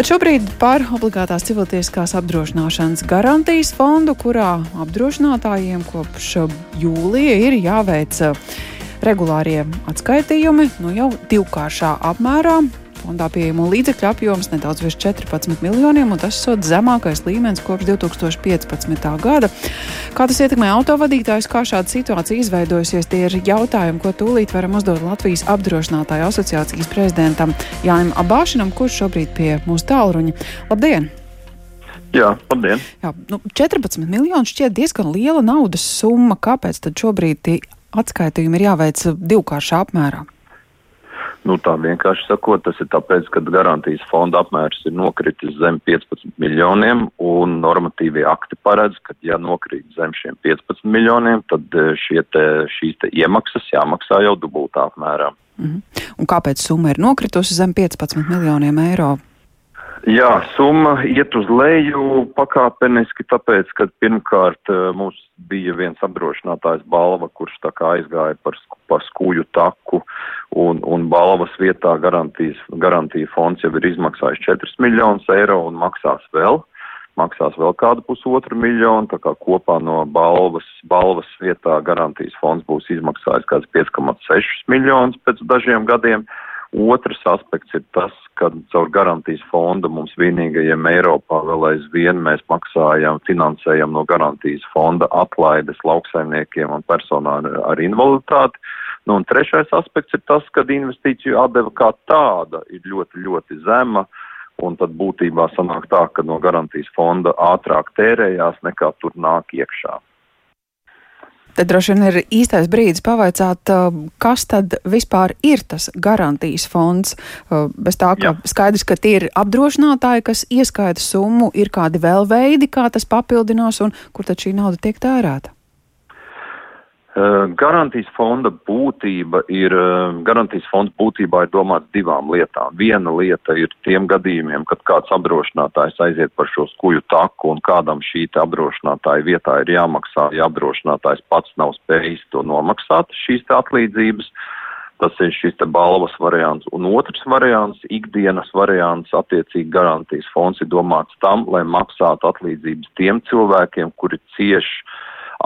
Bet šobrīd par obligātās civiltiesiskās apdrošināšanas garantijas fondu, kurā apdrošinātājiem kopš jūlija ir jāveic regulārie atskaitījumi nu jau divkāršā apmērā. Fondā pieejamo līdzekļu apjoms nedaudz virs 14 miljoniem, un tas ir zemākais līmenis kopš 2015. gada. Kā tas ietekmē autovadītājus, kā šāda situācija izveidojusies, tie ir jautājumi, ko tūlīt varam uzdot Latvijas apdrošinātāju asociācijas prezidentam Jānim Abāšinam, kurš šobrīd pie mūsu tālruņa. Labdien! Jā, labdien! Jā, nu, 14 miljoni šķiet diezgan liela naudas summa. Kāpēc tad šobrīd tie atskaitījumi ir jāveic divkāršā apmērā? Nu, tā vienkārši sakot, tas ir tāpēc, ka garantijas fonda apmērs ir nokritis zem 15 miljoniem, un normatīvie akti paredz, ka, ja nokrīt zem šiem 15 miljoniem, tad eh, te, šīs te iemaksas jāmaksā jau dubultā apmērā. Mm -hmm. Un kāpēc summa ir nokritusi zem 15 miljoniem eiro? Jā, summa iet uz leju pakāpeniski, tāpēc, ka pirmkārt eh, mums bija viens apdrošinātājs balva, kurš tā kā aizgāja par, par skūju taku, un, un balvas vietā garantijas, garantija fonds jau ir izmaksājis 4 miljonus eiro un maksās vēl. Maksās vēl kādu pusotru miljonu, tā kā kopā no balvas, balvas vietā garantijas fonds būs izmaksājis kāds 5,6 miljonus pēc dažiem gadiem. Uh, Otrs aspekts ir tas, ka caur garantijas fondu mums vienīgajiem Eiropā vēl aizvien mēs maksājam, finansējam no garantijas fonda atlaides lauksaimniekiem un personām ar invaliditāti. Nu, un trešais aspekts ir tas, ka investīciju atdeva kā tāda ir ļoti, ļoti zema. Un tad būtībā sanāk tā, ka no garantijas fonda ātrāk tērējās nekā tur nāk iekšā. Tad droši vien ir īstais brīdis pavaicāt, uh, kas tad vispār ir tas garantijas fonds. Uh, bez tā, ka Jā. skaidrs, ka tie ir apdrošinātāji, kas ieskaita summu, ir kādi vēl veidi, kā tas papildinās un kur tad šī nauda tiek tērēta. Garantijas fonda būtība ir, garantijas fonds būtībā ir domāts divām lietām. Viena lieta ir tiem gadījumiem, kad kāds apdrošinātājs aiziet par šo skuju taku un kādam šī apdrošinātāja vietā ir jāmaksā, ja apdrošinātājs pats nav spējis to nomaksāt, šīs atlīdzības. Tas ir šis te balvas variants. Un otrs variants, ikdienas variants, attiecīgi garantijas fonds ir domāts tam, lai maksātu atlīdzības tiem cilvēkiem, kuri cieši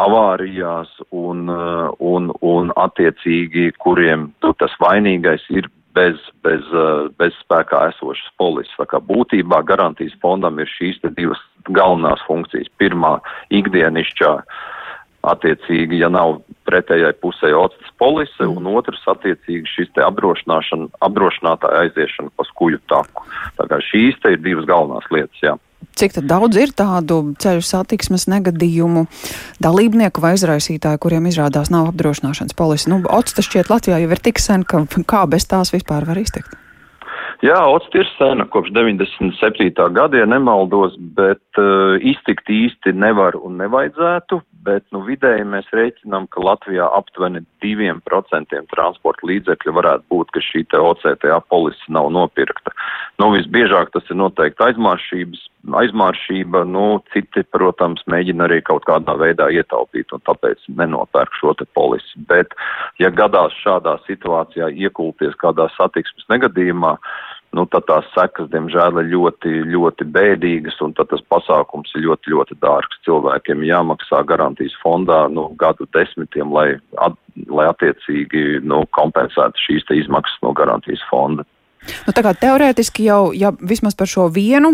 avārijās un, uh, un, un attiecīgi, kuriem nu, tas vainīgais ir bez, bez, uh, bez spēkā esošas polises. Tā kā būtībā garantijas fondam ir šīs divas galvenās funkcijas. Pirmā ikdienišķā attiecīgi, ja nav pretējai pusē otstas polise, un otrs attiecīgi šis te apdrošinātāja aiziešana pa skuju taku. Tā kā šīs te ir divas galvenās lietas, jā. Cik daudz ir tādu ceļu satiksmes negadījumu dalībnieku vai aizraisītāju, kuriem izrādās nav apdrošināšanas polisi? Nu, Ots šķiet Latvijā jau ir tik sen, ka kā bez tās vispār var iztikt? Jā, Ots ir sena, kopš 97. gada, ja nemaldos, bet uh, iztikt īsti nevar un nevajadzētu, bet nu, vidēji mēs rēķinām, ka Latvijā aptuveni 2% transporta līdzekļu varētu būt, ka šī OCTA polise nav nopirkta. Nu, visbiežāk tas ir noteikti aizmāršības, aizmāršība, nu, citi, protams, mēģina arī kaut kādā veidā ietaupīt un tāpēc nenopērk šo te polisi. Bet, ja gadās šādā situācijā iekulties kādā satiksmes negadījumā, nu, tad tās sekas, diemžēl, ir ļoti, ļoti bēdīgas, un tas pasākums ir ļoti, ļoti dārgs. Cilvēkiem jāmaksā garantijas fondā nu, gadu desmitiem, lai, at, lai attiecīgi nu, kompensētu šīs izmaksas no garantijas fonda. Nu, tā kā teorētiski jau, ja vismaz par šo vienu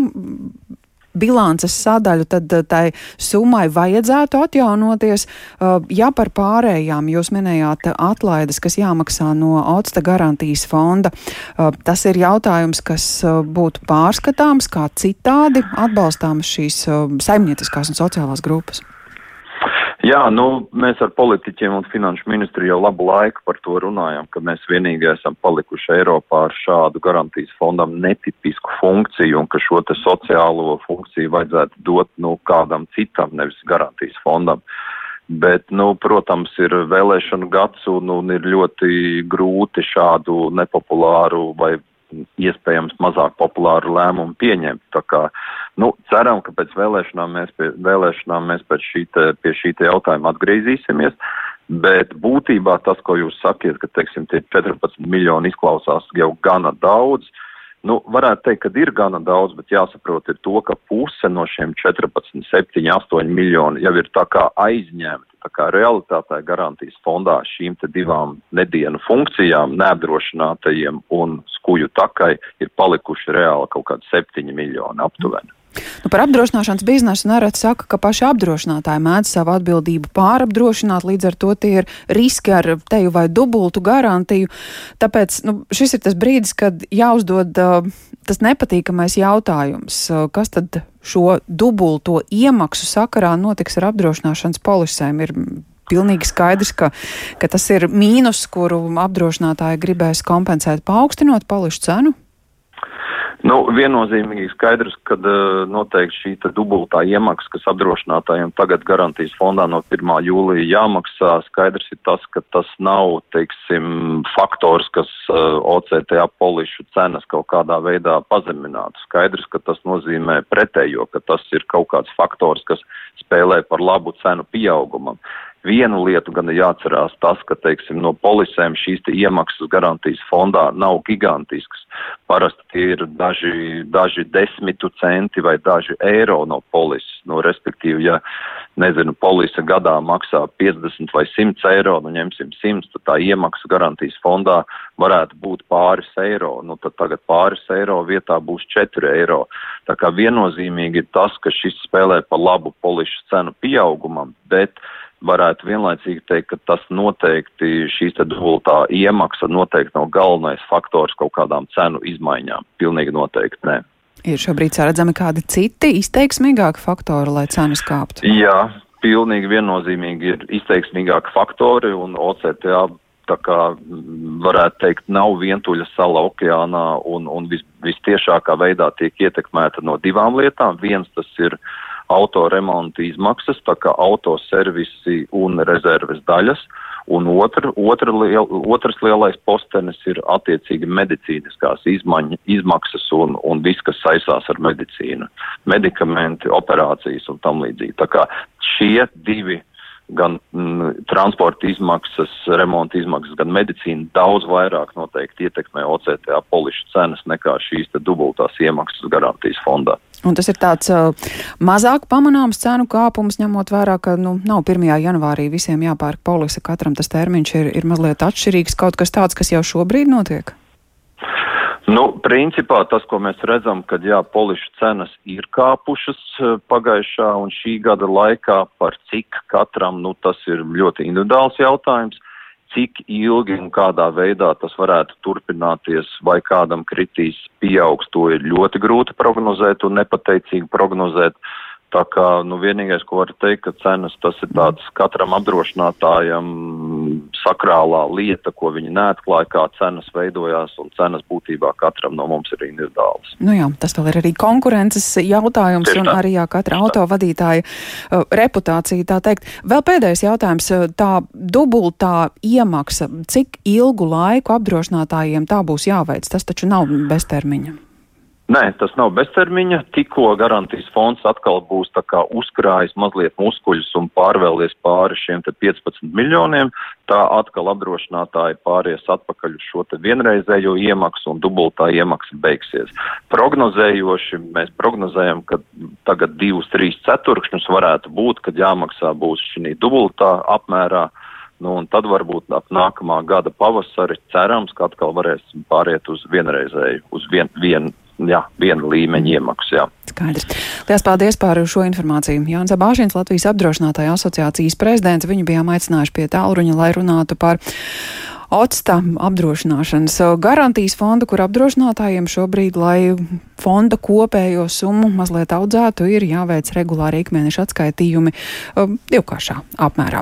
bilances sadaļu, tad eh, tai summai vajadzētu atjaunoties. Eh, ja par pārējām jūs minējāt atlaides, kas jāmaksā no Otsta garantijas fonda, eh, tas ir jautājums, kas būtu pārskatāms kā citādi atbalstāmas šīs saimnieciskās un sociālās grupas. Jā, nu, mēs ar politiķiem un finanšu ministru jau labu laiku par to runājam, ka mēs vienīgi esam palikuši Eiropā ar šādu garantijas fondam netipisku funkciju un ka šo te sociālo funkciju vajadzētu dot, nu, kādam citam, nevis garantijas fondam. Bet, nu, protams, ir vēlēšanu gads un, un ir ļoti grūti šādu nepopulāru vai iespējams mazāk populāru lēmumu pieņemt. Tā kā, nu, ceram, ka pēc vēlēšanām mēs pie, vēlēšanām mēs pēc šī te, pie šī te jautājuma atgriezīsimies. Bet būtībā tas, ko jūs sakiet, ka, teiksim, tie 14 miljoni izklausās jau gana daudz, Nu, varētu teikt, ka ir gana daudz, bet jāsaprot ir to, ka puse no šiem 14, 7, 8 miljoni jau ir tā kā aizņemti. Tā kā realitātē garantijas fondā šīm te divām nedienu funkcijām, neapdrošinātajiem un skuju takai, ir palikuši reāli kaut kādi 7 miljoni aptuveni. Nu, par apdrošināšanas biznesu nereti saka, ka paši apdrošinātāji mēdz savu atbildību pārapdrošināt, līdz ar to tie ir riski ar teju vai dubultu garantiju. Tāpēc nu, šis ir tas brīdis, kad jāuzdod uh, tas nepatīkamais jautājums, uh, kas tad šo dubulto iemaksu sakarā notiks ar apdrošināšanas polisēm. Ir pilnīgi skaidrs, ka, ka tas ir mīnus, kuru apdrošinātāji gribēs kompensēt paaugstinot polišu cenu. Nu, viennozīmīgi skaidrs, ka uh, noteikti šī dubultā iemaksa, kas apdrošinātājiem tagad garantijas fondā no 1. jūlija jāmaksā, skaidrs ir tas, ka tas nav, teiksim, faktors, kas uh, OCTA polišu cenas kaut kādā veidā pazeminātu. Skaidrs, ka tas nozīmē pretējo, ka tas ir kaut kāds faktors, kas spēlē par labu cenu pieaugumam. Vienu lietu gan ir jāatcerās tas, ka, teiksim, no polisēm šīs iemaksas garantijas fondā nav gigantisks. Parasti tie ir daži, daži desmitu centi vai daži eiro no polises. No, respektīvi, ja, nezinu, polise gadā maksā 50 vai 100 eiro, nu ņemsim 100, tad tā iemaksa garantijas fondā varētu būt pāris eiro. Nu, tad tagad pāris eiro vietā būs 4 eiro. Tā kā viennozīmīgi ir tas, ka šis spēlē pa labu polišu cenu pieaugumam, bet varētu vienlaicīgi teikt, ka tas noteikti šīs te dubultā iemaksa noteikti nav galvenais faktors kaut kādām cenu izmaiņām. Pilnīgi noteikti nē. Ir šobrīd redzami kādi citi izteiksmīgāki faktori, lai cenas kāptu? Jā, pilnīgi viennozīmīgi ir izteiksmīgāki faktori un OCTA tā kā varētu teikt, nav vientuļa sala okeānā un, un vis, vistiešākā veidā tiek ietekmēta no divām lietām. Viens tas ir uh, autoremonta izmaksas, tā kā autoservisi un rezerves daļas. Un otra, otra liel, otrs lielais postenis ir attiecīgi medicīniskās izmaņa, izmaksas un, un viss, kas saistās ar medicīnu. Medikamenti, operācijas un tam līdzīgi. Tā kā šie divi gan mm, transporta izmaksas, remonta izmaksas, gan medicīna daudz vairāk noteikti ietekmē OCTA polišu cenas nekā šīs dubultās iemaksas garantijas fondā. Un tas ir tāds uh, mazāk pamanāms cenu kāpums, ņemot vērā, ka nu, nav 1. janvārī visiem jāpērk polise, katram tas termiņš ir, ir mazliet atšķirīgs, kaut kas tāds, kas jau šobrīd notiek. Nu, principā tas, ko mēs redzam, kad jā, polišu cenas ir kāpušas eh, pagājušā un šī gada laikā, par cik katram, nu, tas ir ļoti individuāls jautājums, cik ilgi un kādā veidā tas varētu turpināties, vai kādam kritīs pieaugs, to ir ļoti grūti prognozēt un nepateicīgi prognozēt. Tā kā nu, vienīgais, ko varu teikt, ka cenas tas ir tāds katram apdrošinātājam sakrālā lieta, ko viņi neatklāja, kā cenas veidojās, un cenas būtībā katram no mums ir individuāls. Nu jā, tas vēl ir arī konkurences jautājums, Tieši un tā. arī jā, katra autovadītāja uh, reputācija, tā teikt. Vēl pēdējais jautājums, uh, tā dubultā iemaksa, cik ilgu laiku apdrošinātājiem tā būs jāveic? Tas taču nav beztermiņa. Nē, tas nav beztermiņa. Tikko garantijas fonds atkal būs uzkrājis mazliet muskuļus un pārvēlies pāri šiem 15 miljoniem, tā atkal apdrošinātāji pāries atpakaļ uz šo vienreizējo iemaksu un dubultā iemaksa beigsies. Prognozējoši mēs prognozējam, ka tagad divus, trīs ceturkšņus varētu būt, kad jāmaksā būs šī dubultā apmērā. Nu, tad varbūt ap nākamā gada pavasari cerams, ka atkal varēsim pāriet uz vienreizēju, uz vien, vien, jā, viena līmeņa iemaksu. Jā. Skaidrs. Lielas paldies par šo informāciju. Jānis Abāšins, Latvijas apdrošinātāja asociācijas prezidents, viņu bijām aicinājuši pie tālruņa, lai runātu par OCTA apdrošināšanas garantijas fondu, kur apdrošinātājiem šobrīd, lai fonda kopējo summu mazliet audzētu, ir jāveic regulāri ikmēneša atskaitījumi divkāršā apmērā.